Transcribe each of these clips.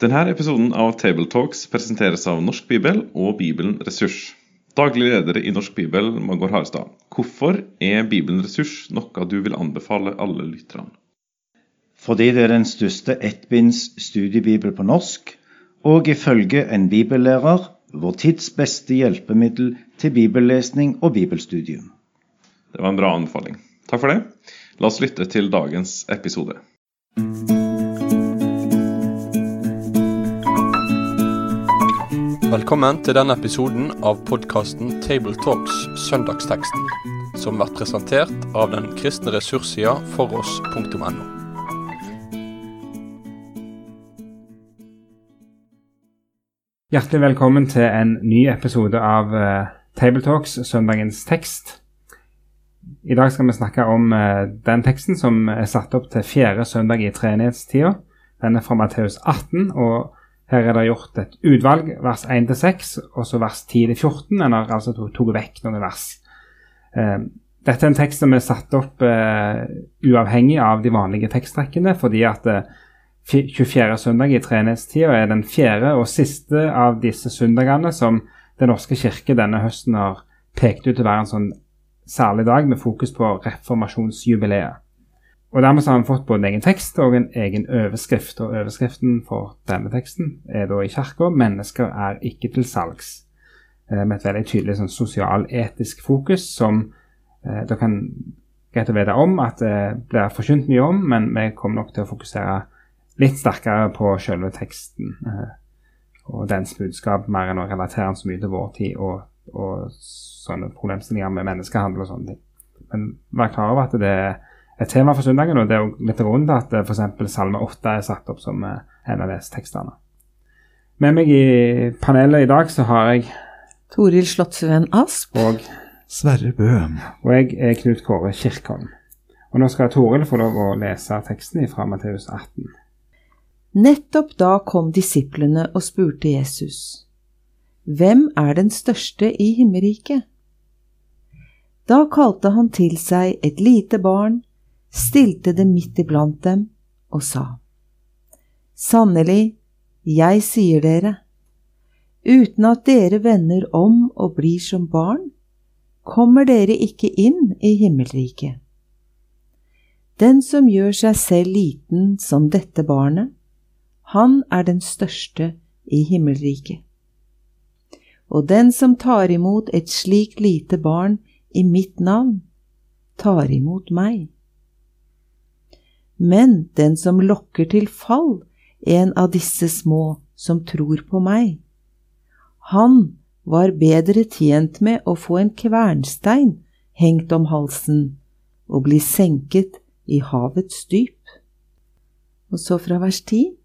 Denne episoden av Tabletalks presenteres av Norsk Bibel og Bibelen Ressurs. Daglig leder i Norsk Bibel, Magor Harestad. Hvorfor er Bibelen Ressurs noe du vil anbefale alle lytterne? Fordi det er den største ettbinds studiebibel på norsk, og ifølge en bibellærer vår tids beste hjelpemiddel til bibellesning og bibelstudium. Det var en bra anbefaling. Takk for det. La oss lytte til dagens episode. Velkommen til denne episoden av podkasten Tabletalks Søndagsteksten, som blir presentert av den kristne ressurssida foross.no. Hjertelig velkommen til en ny episode av uh, Tabletalks Søndagens tekst. I dag skal vi snakke om uh, den teksten som er satt opp til fjerde søndag i treenighetstida. Den er fra Matteus 18. og her er det gjort et utvalg, vers 1-6, og så vers 10-14. En har altså tatt vekk noen vers. Eh, dette er en tekst som er satt opp eh, uavhengig av de vanlige tekstrekkene, fordi at eh, 24. søndag i treenighetstida er den fjerde og siste av disse søndagene som Den norske kirke denne høsten har pekt ut til å være en sånn særlig dag med fokus på reformasjonsjubileet. Og Dermed har vi fått både en egen tekst og en egen overskrift. og Overskriften for denne teksten er da i kirka 'Mennesker er ikke til salgs', eh, med et veldig tydelig sånn sosial-etisk fokus som eh, dere kan greit å vite om at det blir forkynt mye om, men vi kommer nok til å fokusere litt sterkere på selve teksten eh, og dens budskap, mer enn å relatere den så mye til vår tid og, og sånne problemstillinger med menneskehandel og sånne ting. Men vær klar over at det er et tema for søndagen, og det er jo litt grunnen til at f.eks. Salme 8 er satt opp som en av disse tekstene. Med meg i panelet i dag så har jeg Toril Slottsveen Asp. Og Sverre Bøhm. Og jeg er Knut Kåre Kirkholm. Og nå skal Toril få lov å lese teksten fra Matteus 18. Nettopp da kom disiplene og spurte Jesus, Hvem er den største i himmelriket? Da kalte han til seg et lite barn, stilte det midt iblant dem og sa, Sannelig, jeg sier dere, uten at dere vender om og blir som barn, kommer dere ikke inn i himmelriket. Den som gjør seg selv liten som dette barnet, han er den største i himmelriket. Og den som tar imot et slikt lite barn i mitt navn, tar imot meg. Men den som lokker til fall en av disse små som tror på meg, han var bedre tjent med å få en kvernstein hengt om halsen og bli senket i havets dyp. Og så fra vers 10.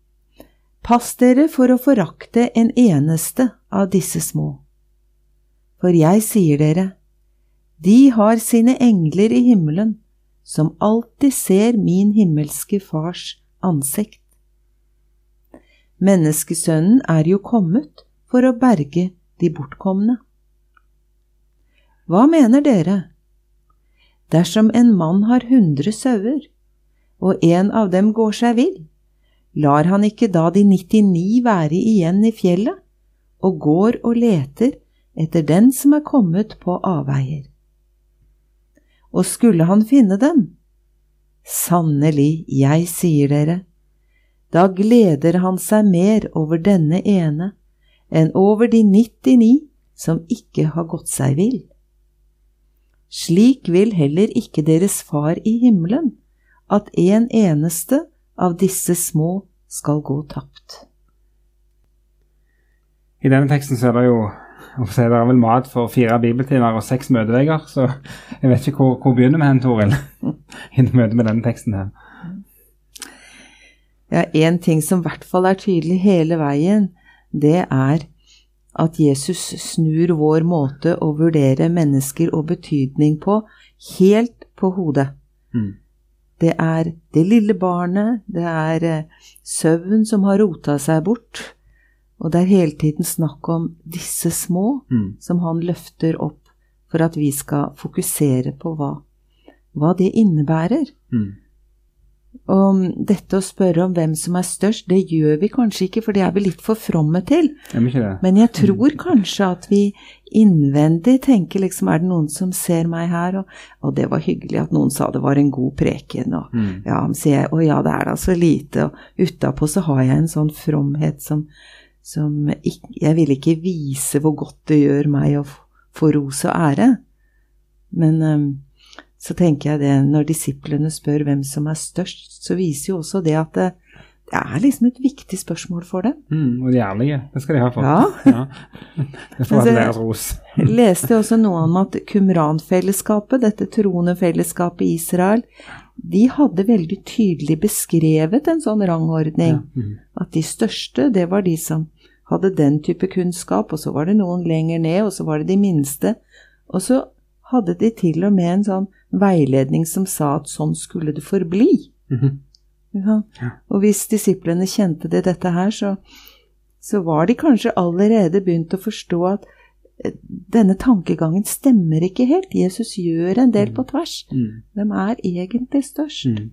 Pass dere for å forakte en eneste av disse små. For jeg sier dere, de har sine engler i himmelen, som alltid ser min himmelske Fars ansikt. Menneskesønnen er jo kommet for å berge de bortkomne. Hva mener dere? Dersom en mann har hundre sauer, og en av dem går seg vill, lar han ikke da de 99 være igjen i fjellet, og går og leter etter den som er kommet på avveier? Og skulle han finne den? Sannelig, jeg sier dere, da gleder han seg mer over denne ene enn over de 99 som ikke har gått seg vill. Slik vil heller ikke deres far i himmelen at en eneste av disse små skal gå tapt. I denne teksten så er det jo det er vel mat for fire bibeltimer og seks møtevegger, så jeg vet ikke hvor, hvor begynner vi hen, Toril, i møte med denne teksten her. Ja, En ting som i hvert fall er tydelig hele veien, det er at Jesus snur vår måte å vurdere mennesker og betydning på helt på hodet. Mm. Det er det lille barnet, det er eh, søvn som har rota seg bort, og det er hele tiden snakk om disse små mm. som han løfter opp for at vi skal fokusere på hva, hva det innebærer. Mm. Og dette å spørre om hvem som er størst, det gjør vi kanskje ikke, for det er vi litt for fromme til. Men jeg tror kanskje at vi innvendig tenker liksom er det noen som ser meg her, og, og det var hyggelig at noen sa det var en god preken, og Mm. ja, sier jeg, å ja, det er da så lite, og utapå så har jeg en sånn fromhet som, som ikke, Jeg vil ikke vise hvor godt det gjør meg å få ros og ære. Men um, så tenker jeg det, når disiplene spør hvem som er størst, så viser jo også det at det, det er liksom et viktig spørsmål for dem. Mm, og de ærlige. Det skal de ha for. Ja. Ja. Det får være deres ros. Jeg leste også noe om at Kumran-fellesskapet, dette troende fellesskapet i Israel, de hadde veldig tydelig beskrevet en sånn rangordning. Mm. At de største, det var de som hadde den type kunnskap, og så var det noen lenger ned, og så var det de minste. Og så hadde de til og med en sånn veiledning som sa at sånn skulle det forbli. Mm -hmm. Ja. Og hvis disiplene kjente det dette her, så, så var de kanskje allerede begynt å forstå at eh, denne tankegangen stemmer ikke helt. Jesus gjør en del på tvers. Mm. Hvem er egentlig størst? Mm.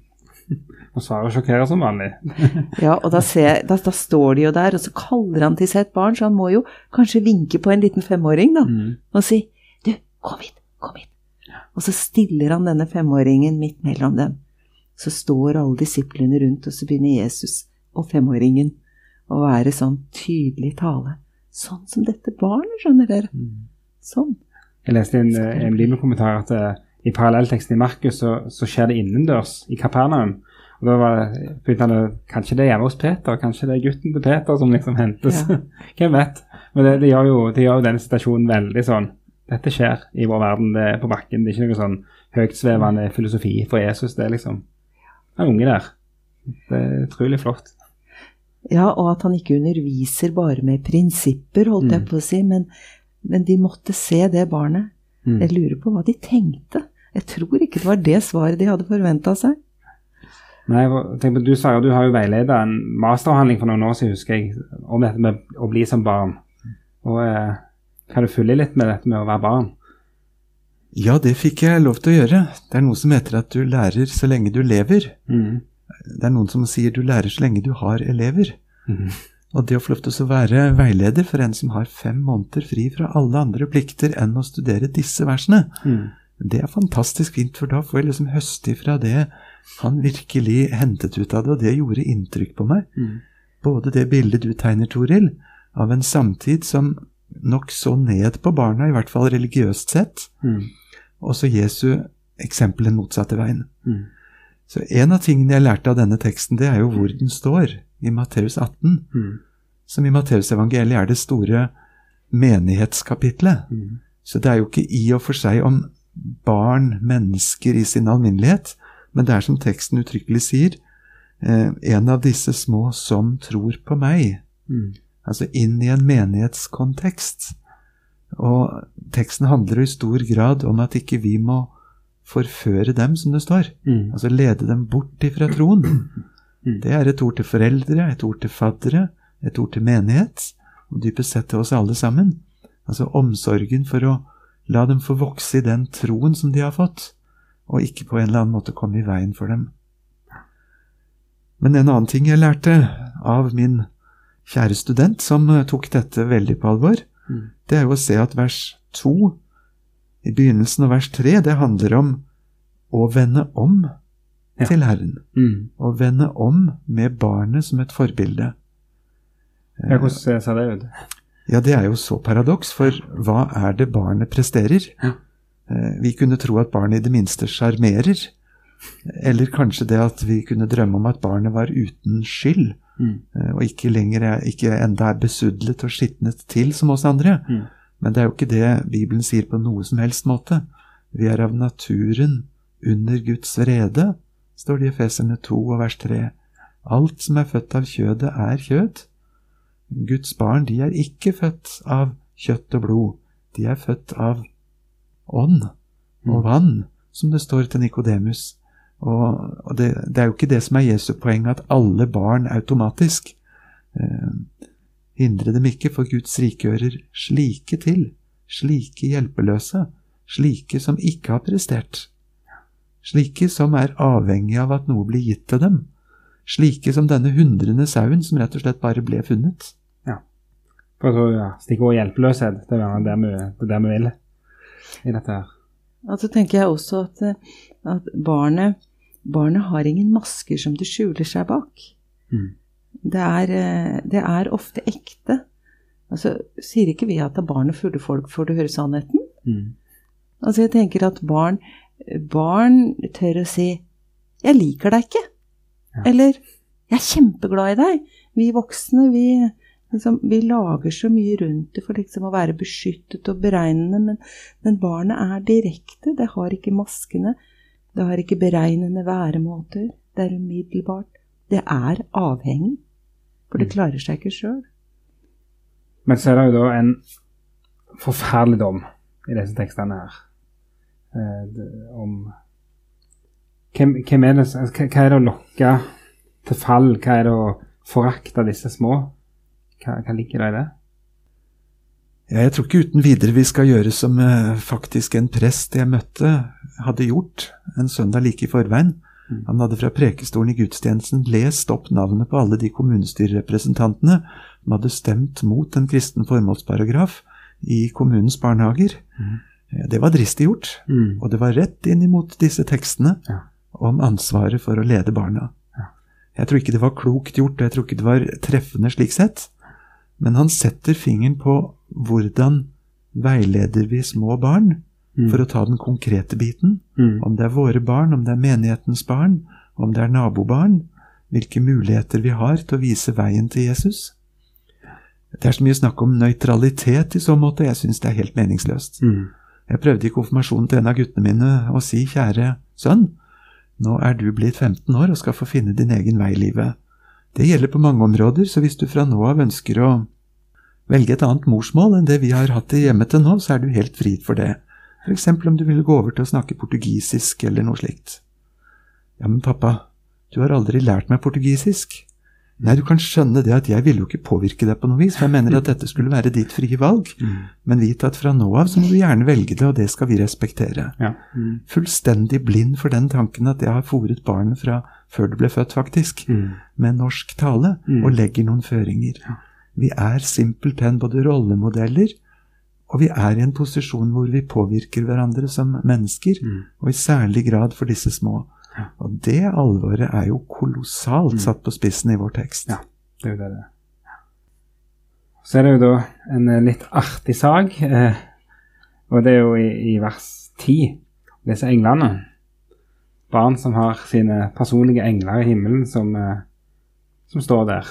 Og svaret sjokkerer som vanlig. Ja, og da, ser, da, da står de jo der, og så kaller han til seg et barn, så han må jo kanskje vinke på en liten femåring, da, Mm. og si du, kom hit, kom hit. Og så stiller han denne femåringen midt mellom dem. Så står alle disiplene rundt, og så begynner Jesus og femåringen å være sånn tydelig tale. Sånn som dette barnet, skjønner dere. Mm. Sånn. Jeg leste i en, en bibelkommentar at eh, i parallellteksten i Markus så, så skjer det innendørs i Kapernaum. Og da var det, begynte han å Kanskje det er hjemme hos Peter? Kanskje det er gutten til Peter som liksom hentes? Ja. Hvem vet? Men det, det, gjør jo, det gjør jo denne situasjonen veldig sånn Dette skjer i vår verden, det er på bakken. Det er ikke noe sånn høytsvevende filosofi for Jesus. Det er liksom en unge der. Det er utrolig flott. Ja, og at han ikke underviser bare med prinsipper, holdt jeg Mm. på å si, men, men de måtte se det barnet. Mm. Jeg lurer på hva de tenkte. Jeg tror ikke det var det svaret de hadde forventa seg. Nei, tenk på, Du sa jo du har jo veileda en masteravhandling for noen år siden, husker jeg, om dette med å bli som barn. Og eh, Kan du fylle litt med dette med å være barn? Ja, det fikk jeg lov til å gjøre. Det er noe som heter at du lærer så lenge du lever. Mm. Det er noen som sier du lærer så lenge du har elever. Mm. Og det å få lov til å være veileder for en som har fem måneder fri fra alle andre plikter enn å studere disse versene, Mm. Det er fantastisk fint, for da får jeg liksom høste ifra det han virkelig hentet ut av det, og det gjorde inntrykk på meg. Mm. Både det bildet du tegner, Toril, av en samtid som nok så ned på barna, i hvert fall religiøst sett, Mm. og så Jesu eksempel den motsatte veien. Mm. Så en av tingene jeg lærte av denne teksten, det er jo hvor den står, i Matteus 18, Mm. som i Matteusevangeliet er det store menighetskapitlet. Mm. Så det er jo ikke i og for seg om barn, mennesker i sin alminnelighet, men det er som teksten uttrykkelig sier, eh, en av disse små som tror på meg. Mm. Altså inn i en menighetskontekst. Og teksten handler i stor grad om at ikke vi må forføre dem, som det står. Mm. Altså lede dem bort ifra troen. Mm. Det er et ord til foreldre, et ord til faddere, et ord til menighet, og dypest sett til oss alle sammen. Altså omsorgen for å la dem få vokse i den troen som de har fått, og ikke på en eller annen måte komme i veien for dem. Men en annen ting jeg lærte av min kjære student, som eh, tok dette veldig på alvor, Mm. det er jo å se at vers to i begynnelsen av vers tre, det handler om å vende om Ja. til Herren. Mm. Å vende om med barnet som et forbilde. Ja, hvordan ser det ut? Ja, det er jo så paradoks, for hva er det barnet presterer? Ja. Eh, Vi kunne tro at barnet i det minste sjarmerer. Eller kanskje det at vi kunne drømme om at barnet var uten skyld, Mm. eh, og ikke lenger er, ikke enda er besudlet og skitnet til som oss andre. Mm. Men det er jo ikke det Bibelen sier på noe som helst måte. Vi er av naturen under Guds vrede, står det i Efeserne 2 og vers 3. Alt som er født av kjødet, er kjød. Guds barn, de er ikke født av kjøtt og blod. De er født av ånd og vann, som det står til Nikodemus. Og, og det, det er jo ikke det som er Jesu poeng, at alle barn automatisk eh, hindre dem ikke, for Guds rike hører slike til, slike hjelpeløse, slike som ikke har prestert. slike som er avhengig av at noe blir gitt til dem, slike som denne hundrende sauen som rett og slett bare ble funnet. For ja, Stikkordet hjelpeløshet, det er det vi, det er det vi vil i dette her. Og så tenker jeg også at, at barnet, barnet har ingen masker som det skjuler seg bak. Mm. Det, er, eh, det er ofte ekte. Altså, Sier ikke vi at det er barn og fulle folk får du høre sannheten? Mm. Altså, jeg tenker at barn, barn tør å si 'jeg liker deg ikke'. Ja. Eller 'jeg er kjempeglad i deg'. Vi voksne, vi, liksom, vi lager så mye rundt det for liksom å være beskyttet og beregnende, men, men barnet er direkte. Det har ikke maskene. Det har ikke beregnende væremåter. Det er umiddelbart. Det er avhengig. For det Mm. klarer seg ikke sjøl. Men så er det jo da en forferdelig dom i disse tekstene her. Eh, det- om hvem, hvem er det, hva er det å lokke til fall? Hva er det å forakte disse små? Hva, hva ligger det i det? Jeg tror ikke uten videre vi skal gjøre som eh, faktisk en prest jeg møtte, hadde gjort en søndag like i forveien. Mm. Han hadde fra prekestolen i gudstjenesten lest opp navnet på alle de kommunestyrerepresentantene som hadde stemt mot en kristen formålsparagraf i kommunens barnehager. Mhm. Eh, Det var dristig gjort, Mm. og det var rett inn imot disse tekstene Ja. om ansvaret for å lede barna. Ja. Jeg tror ikke det var klokt gjort, og jeg tror ikke det var treffende slik sett. Men han setter fingeren på hvordan veileder vi små barn, Mm. for å ta den konkrete biten. Mm. Om det er våre barn, om det er menighetens barn, om det er nabobarn. Hvilke muligheter vi har til å vise veien til Jesus. Det er så mye snakk om nøytralitet i så måte, jeg syns det er helt meningsløst. Mm. Jeg prøvde i konfirmasjonen til en av guttene mine å si, kjære sønn, nå er du blitt 15 år og skal få finne din egen vei i livet. Det gjelder på mange områder, så hvis du fra nå av ønsker å velge et annet morsmål enn det vi har hatt i hjemmet til nå, så er du helt fri for det. Eksempel om du ville gå over til å snakke portugisisk eller noe slikt. Ja, men pappa, du har aldri lært meg portugisisk. Nei, du kan skjønne det at jeg ville jo ikke påvirke deg på noe vis, for jeg mener at dette skulle være ditt frie valg. Mm. Men vit at fra nå av så må du gjerne velge det, og det skal vi respektere. Ja. Mm. Fullstendig blind for den tanken at jeg har fòret barnet fra før det ble født, faktisk, Mm. med norsk tale, Mm. og legger noen føringer. Vi er simpelthen både rollemodeller, og vi er i en posisjon hvor vi påvirker hverandre som mennesker, Mm. og i særlig grad for disse små. Ja. Og det alvoret er jo kolossalt Mm. satt på spissen i vår tekst. Ja. Det er jo det det er. Så er det jo da en eh, litt artig sak, eh, og det er jo i, i vers 10, disse englene. Barn som har sine personlige engler i himmelen som, eh, som står der.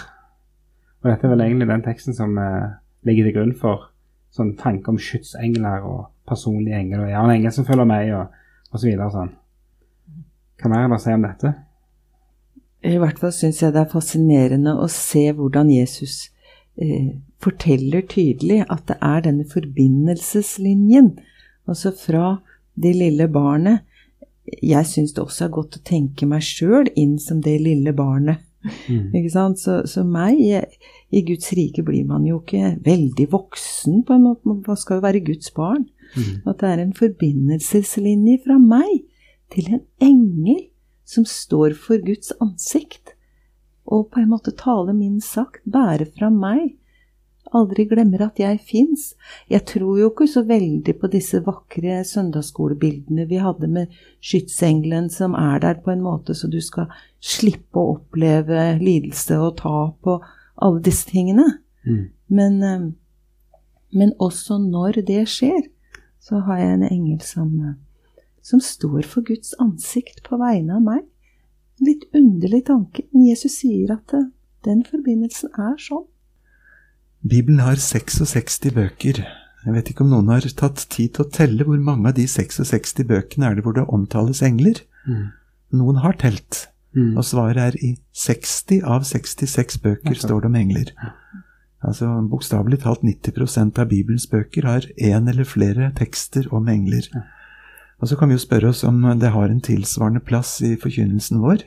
Og dette er vel egentlig den teksten som eh, ligger til grunn for sånn tanke om skytsengler og personlige engler. Og har en engel som følger meg, og, og så videre sånn. Hva mer er det å si om dette? I hvert fall syns jeg det er fascinerende å se hvordan Jesus eh, forteller tydelig at det er denne forbindelseslinjen. Altså fra det lille barnet Jeg syns det også er godt å tenke meg sjøl inn som det lille barnet. Mm. Ikke sant? Så, så meg I Guds rike blir man jo ikke veldig voksen, på en måte. Man skal jo være Guds barn. Mm. At det er en forbindelseslinje fra meg til en engel som står for Guds ansikt, og på en måte taler min sak, bærer fra meg. Aldri glemmer at jeg fins. Jeg tror jo ikke så veldig på disse vakre søndagsskolebildene vi hadde med skytsengelen som er der på en måte så du skal slippe å oppleve lidelse og tap og alle disse tingene. Mm. Men, eh, men også når det skjer, så har jeg en engel som, eh, som står for Guds ansikt på vegne av meg. Litt underlig tanke, men Jesus sier at eh, den forbindelsen er sånn. Bibelen har 66 bøker. Jeg vet ikke om noen har tatt tid til å telle hvor mange av de 66 bøkene er det hvor det omtales engler. Mm. Noen har telt, Mm. og svaret er i 60 av 66 bøker okay. står det om engler. Altså Bokstavelig talt 90% av Bibelens bøker har én eller flere tekster om engler. Og så kan vi jo spørre oss om det har en tilsvarende plass i forkynnelsen vår.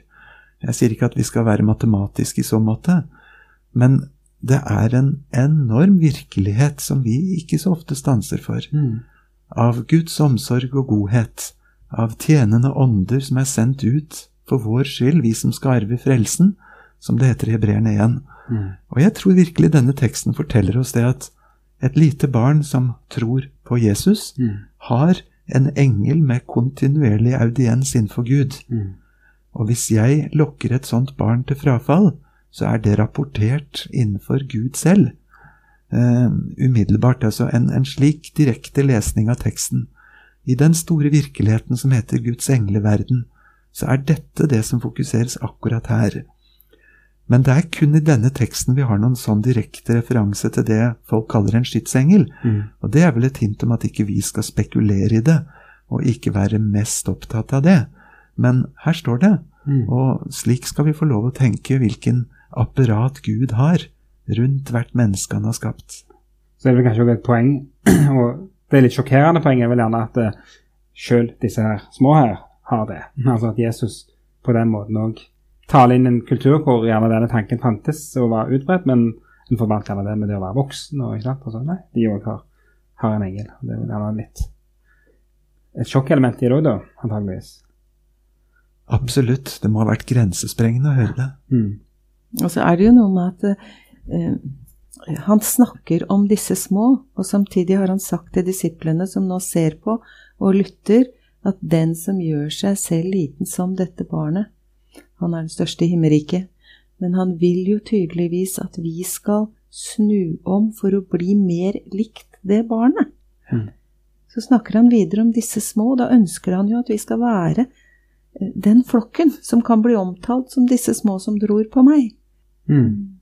Jeg sier ikke at vi skal være matematiske i så måte, men det er en enorm virkelighet som vi ikke så ofte stanser for Mm. av Guds omsorg og godhet, av tjenende ånder som er sendt ut for vår skyld, vi som skal arve frelsen, som det heter i Hebreerne 1. Mm. Og jeg tror virkelig denne teksten forteller oss det at et lite barn som tror på Jesus, Mm. har en engel med kontinuerlig audiens innenfor Gud. Mm. Og hvis jeg lokker et sånt barn til frafall, så er det rapportert innenfor Gud selv. Uh, umiddelbart. Altså en, en slik direkte lesning av teksten. I den store virkeligheten som heter Guds engleverden, så er dette det som fokuseres akkurat her. Men det er kun i denne teksten vi har noen sånn direkte referanse til det folk kaller en skytsengel. Mm. Og det er vel et hint om at ikke vi skal spekulere i det, og ikke være mest opptatt av det. Men her står det, Mm. og slik skal vi få lov å tenke hvilken apparat Gud har rundt hvert menneske han har skapt. Så er det kanskje også et poeng, og det er litt sjokkerende poeng, er vel gjerne at sjøl selv disse her små her har det. Altså at Jesus på den måten òg taler inn en kultur hvor gjerne denne tanken fantes og var utbredt, men en forbandt gjerne det med det å være voksen. og ikke sant? Og så, nei, de òg har, har en engel. og Det er gjerne litt et sjokkelement i det òg, da, antageligvis. Absolutt, det må ha vært grensesprengende å høre det. Mm. Og så er det jo noe med at eh, han snakker om disse små, og samtidig har han sagt til disiplene som nå ser på og lytter, at den som gjør seg selv liten som dette barnet, han er den største i himmelriket, men han vil jo tydeligvis at vi skal snu om for å bli mer likt det barnet. Mm. Så snakker han videre om disse små, da ønsker han jo at vi skal være eh, den flokken som kan bli omtalt som disse små som dror på meg. Mm.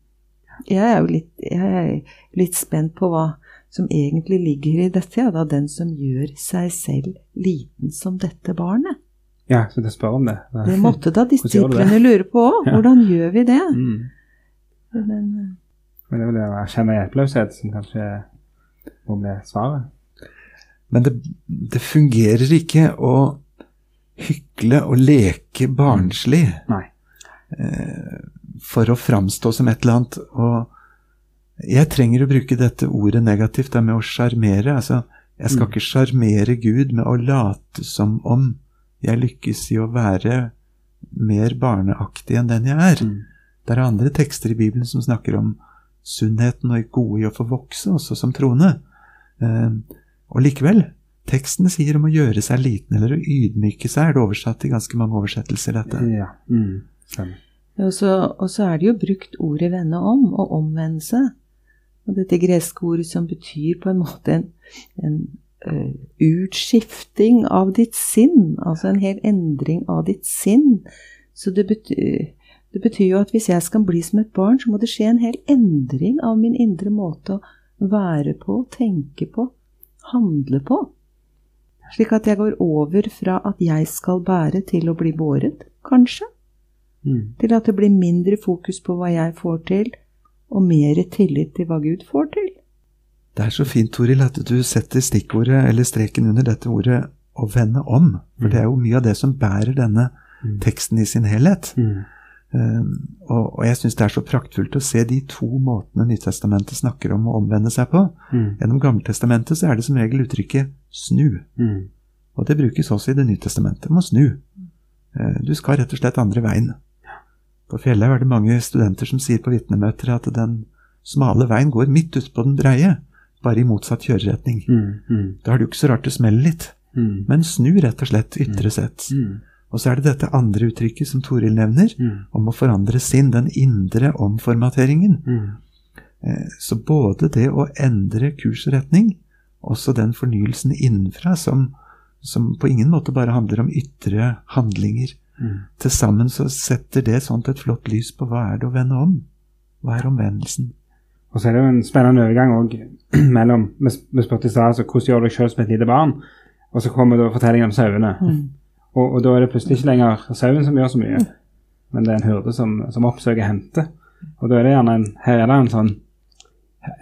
Jeg er jo litt, jeg er litt spent på hva som egentlig ligger i dette, ja, da den som gjør seg selv liten som dette barnet. Ja, så det spør om det. Det måtte da disiplene lure på òg. Ja. Hvordan gjør vi det? Mm. Men, eh, Men det er vel det å erkjenne hjelpeløshet som kanskje må bli svaret. Men det, det fungerer ikke å hykle og leke barnslig Nei. For å framstå som et eller annet. Og jeg trenger å bruke dette ordet negativt, det med å sjarmere. Altså, jeg skal Mm. ikke sjarmere Gud med å late som om jeg lykkes i å være mer barneaktig enn den jeg er. Mm. Det er andre tekster i Bibelen som snakker om sunnheten og gode i å få vokse, også som troende. Eh, og likevel, teksten sier om å gjøre seg liten eller å ydmyke seg, er det oversatt i ganske mange oversettelser, dette. Ja. Mm. Og, så, og så er det jo brukt ordet vende om og omvendelse. Og dette greske ordet som betyr på en måte en, en uh, utskifting av ditt sinn, altså en hel endring av ditt sinn. Så det betyr, det betyr jo at hvis jeg skal bli som et barn, så må det skje en hel endring av min indre måte å være på, tenke på, handle på. Slik at jeg går over fra at jeg skal bære, til å bli båret, kanskje. Mm. Til at det blir mindre fokus på hva jeg får til, og mer tillit til hva Gud får til. Det er så fint, Toril, at du setter stikkordet, eller streken under dette ordet, å vende om. For det er jo mye av det som bærer denne Mm. teksten i sin helhet. Mm. Um, og, og jeg syns det er så praktfullt å se de to måtene Nytestamentet snakker om å omvende seg på. Mm. Gjennom Gammeltestamentet så er det som regel uttrykket 'snu'. Mm. Og det brukes også i Det nye testamentet. Om å snu. Eh, Du skal rett og slett andre veien. På Fjellhaug er det mange studenter som sier på vitnemøter at den smale veien går midt ut på den breie, bare i motsatt kjøreretning. Mm. Mm. Da er det jo ikke så rart det smeller litt. Mm. Men snu rett og slett ytre sett. Mm. Og så er det dette andre uttrykket som Toril nevner, Mm. om å forandre sinn, den indre omformateringen. Mm. Eh, Så både det å endre kurs og retning, også den fornyelsen innenfra som, som på ingen måte bare handler om ytre handlinger. Mm. Til sammen så setter det sånt et flott lys på hva er det å vende om? Hva er omvendelsen? Og så er det jo en spennende overgang òg mellom Vi spurte i stad altså, hvordan gjør du deg sjøl som et lite barn, og så kommer da fortellingen om sauene. Og, og da er det plutselig ikke lenger sauen som gjør så mye, men det er en hyrde som, som oppsøker hente. Og da er det gjerne en Her er det en sånn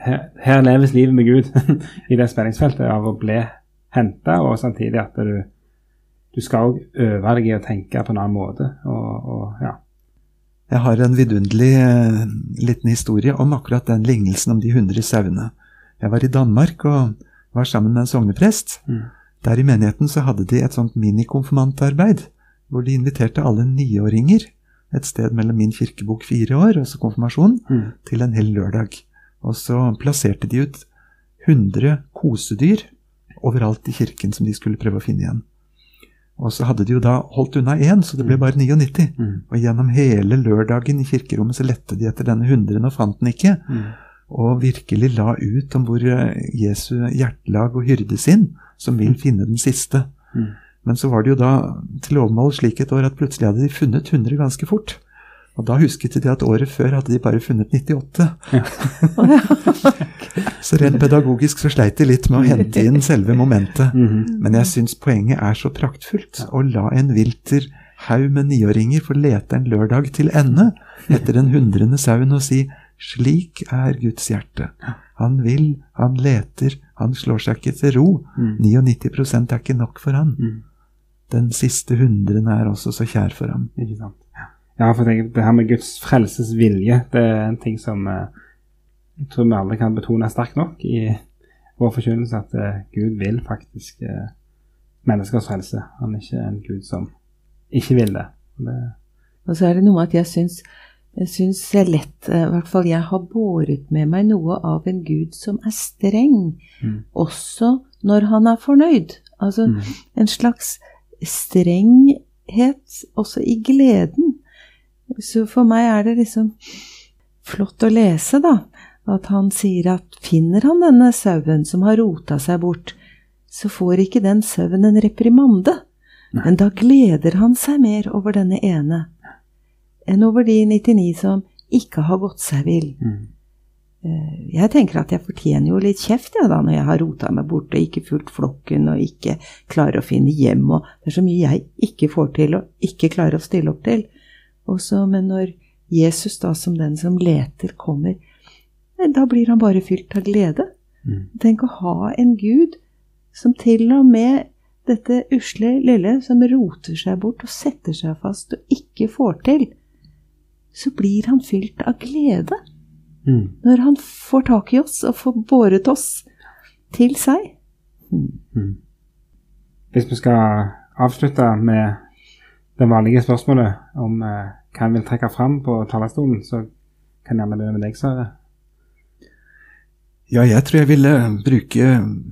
Her, her leves livet med Gud i det spenningsfeltet av å bli henta, og samtidig at du du skal òg øve deg i å tenke på en annen måte. Og, og ja. Jeg har en vidunderlig eh, liten historie om akkurat den lignelsen om de hundre sauene. Jeg var i Danmark og var sammen med en sogneprest Mm. Der i menigheten så hadde de et sånt minikonfirmantarbeid, hvor de inviterte alle niåringer et sted mellom min kirkebok fire år, altså konfirmasjon, Mm. til en hel lørdag. Og så plasserte de ut 100 kosedyr overalt i kirken som de skulle prøve å finne igjen. Og så hadde de jo da holdt unna én, så det ble bare 99. Mm. Og gjennom hele lørdagen i kirkerommet så lette de etter denne hundren og fant den ikke. Mm. Og virkelig la ut om hvor eh, Jesu hjertelag og hyrde sin, som vil finne den siste. Mm. Men så var det jo da til overmål slik et år at plutselig hadde de funnet 100 ganske fort. Og da husket de at året før hadde de bare funnet 98. så rent pedagogisk så sleit de litt med å hente inn selve momentet. Mhm. Men jeg syns poenget er så praktfullt. Å la en vilter haug med niåringer få lete en lørdag til ende etter den hundrende sauen og si slik er Guds hjerte. Han vil, han leter, han slår seg ikke til ro. Mm. 99 er ikke nok for han. Mm. Den siste hundren er også så kjær for ham. Ikke sant. Ja, for det, det her med Guds frelsesvilje, det er en ting som eh, jeg tror vi alle kan betone sterkt nok i vår forkynnelse, at eh, Gud vil faktisk eh, menneskers frelse. Han er ikke en Gud som ikke vil det. det Og så er det noe med at jeg syns jeg syns det er lett, eh, i hvert fall jeg har båret med meg noe av en gud som er streng, Mm. også når han er fornøyd. Altså Mm. en slags strenghet også i gleden. Så for meg er det liksom flott å lese, da, at han sier at finner han denne sauen som har rota seg bort, så får ikke den sauen en reprimande. Nei. Men da gleder han seg mer over denne ene enn over de 99 som ikke har gått seg vill. Mm. Eh, Jeg tenker at jeg fortjener jo litt kjeft ja, da, når jeg har rota meg bort og ikke fulgt flokken og ikke klarer å finne hjem, og det er så mye jeg ikke får til og ikke klarer å stille opp til. Også, men når Jesus da som den som leter kommer, da blir han bare fylt av glede. Mm. Tenk å ha en Gud som til og med dette usle lille som roter seg bort og setter seg fast og ikke får til, så blir han fylt av glede Mm. når han får tak i oss og får båret oss til seg. Mm. Hvis vi skal avslutte med det vanlige spørsmålet om eh, hva en vil trekke fram på talerstolen, så kan jeg gjerne begynne med deg, Sverre. Ja, jeg tror jeg ville bruke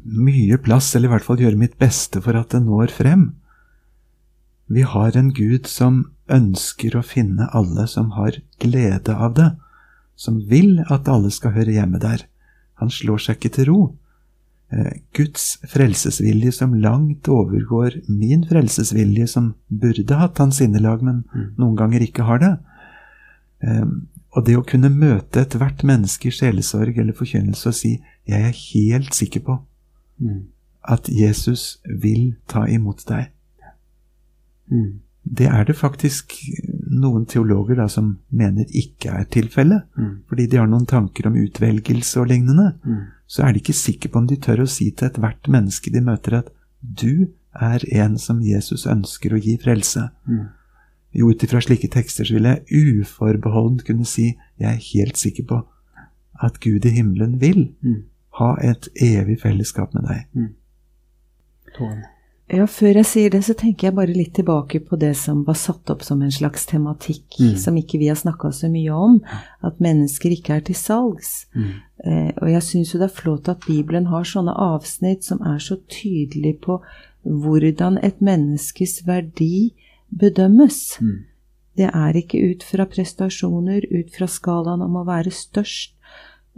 mye plass, eller i hvert fall gjøre mitt beste for at det når frem. Vi har en Gud som ønsker å finne alle som har glede av det, som vil at alle skal høre hjemme der. Han slår seg ikke til ro. Eh, Guds frelsesvilje som langt overgår min frelsesvilje, som burde hatt hans sinnelag, men Mm. noen ganger ikke har det. Eh, Og det å kunne møte ethvert menneske i sjelesorg eller forkynnelse og si 'Jeg er helt sikker på Mm. at Jesus vil ta imot deg', Mm. det er det faktisk noen teologer da som mener ikke er tilfellet. Mm. Fordi de har noen tanker om utvelgelse og lignende. Mm. Så er de ikke sikre på om de tør å si til ethvert menneske de møter at 'du er en som Jesus ønsker å gi frelse'. Mm. Jo, ut ifra slike tekster så vil jeg uforbeholdent kunne si jeg er helt sikker på at Gud i himmelen vil Mm. ha et evig fellesskap med deg. Tore. Ja, før jeg sier det, så tenker jeg bare litt tilbake på det som var satt opp som en slags tematikk, Mm. som ikke vi har snakka så mye om, at mennesker ikke er til salgs. Mm. Eh, og jeg syns jo det er flott at Bibelen har sånne avsnitt som er så tydelige på hvordan et menneskes verdi bedømmes. Mm. Det er ikke ut fra prestasjoner, ut fra skalaen om å være størst,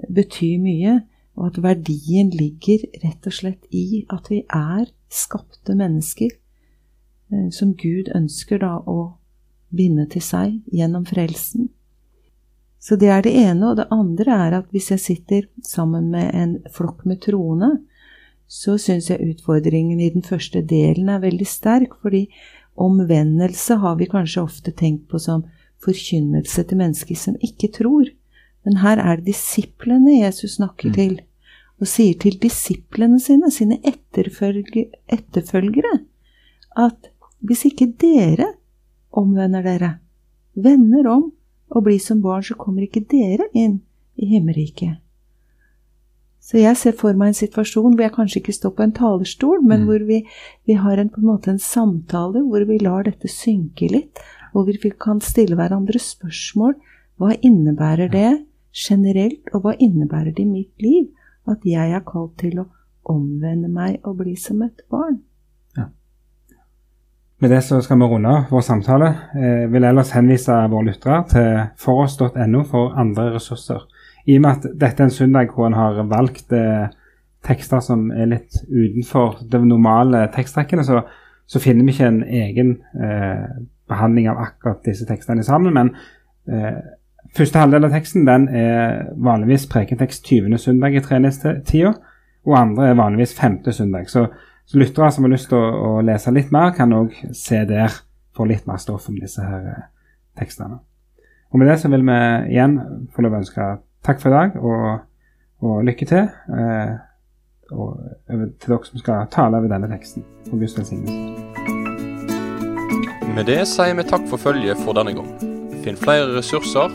betyr mye, og at verdien ligger rett og slett i at vi er skapte mennesker eh, som Gud ønsker da å binde til seg gjennom frelsen. Så det er det ene, og det andre er at hvis jeg sitter sammen med en flokk med troende, så syns jeg utfordringen i den første delen er veldig sterk, fordi omvendelse har vi kanskje ofte tenkt på som forkynnelse til mennesker som ikke tror. Men her er det disiplene Jesus snakker til, og sier til disiplene sine, sine etterfølge, etterfølgere, at hvis ikke dere omvender dere, vender om og blir som barn, så kommer ikke dere inn i himmelriket. Så jeg ser for meg en situasjon hvor jeg kanskje ikke står på en talerstol, men Mm. hvor vi, vi har en, på en måte en samtale hvor vi lar dette synke litt, hvor vi kan stille hverandre spørsmål. Hva innebærer det generelt, og hva innebærer det i mitt liv? At jeg er kalt til å omvende meg og bli som et barn. Med det så skal vi runde vår samtale. Jeg vil ellers henvise våre lyttere til foross.no for andre ressurser. I og med at dette er en søndag hvor en har valgt eh, tekster som er litt utenfor de normale tekstrekkene, så, så finner vi ikke en egen eh, behandling av akkurat disse tekstene sammen. Men eh, første halvdel av teksten den er vanligvis prekentekst 20. søndag i treningstida, og andre er vanligvis 5. søndag. Så så lyttere som har lyst til å, å lese litt mer, kan òg se der for litt mer stoff om disse her eh, tekstene. Og med det så vil vi igjen få lov å ønske takk for i dag, og, og lykke til. Eh, og til dere som skal tale over denne teksten. Og Guds velsignelse. Med det sier vi takk for følget for denne gang. Finn flere ressurser,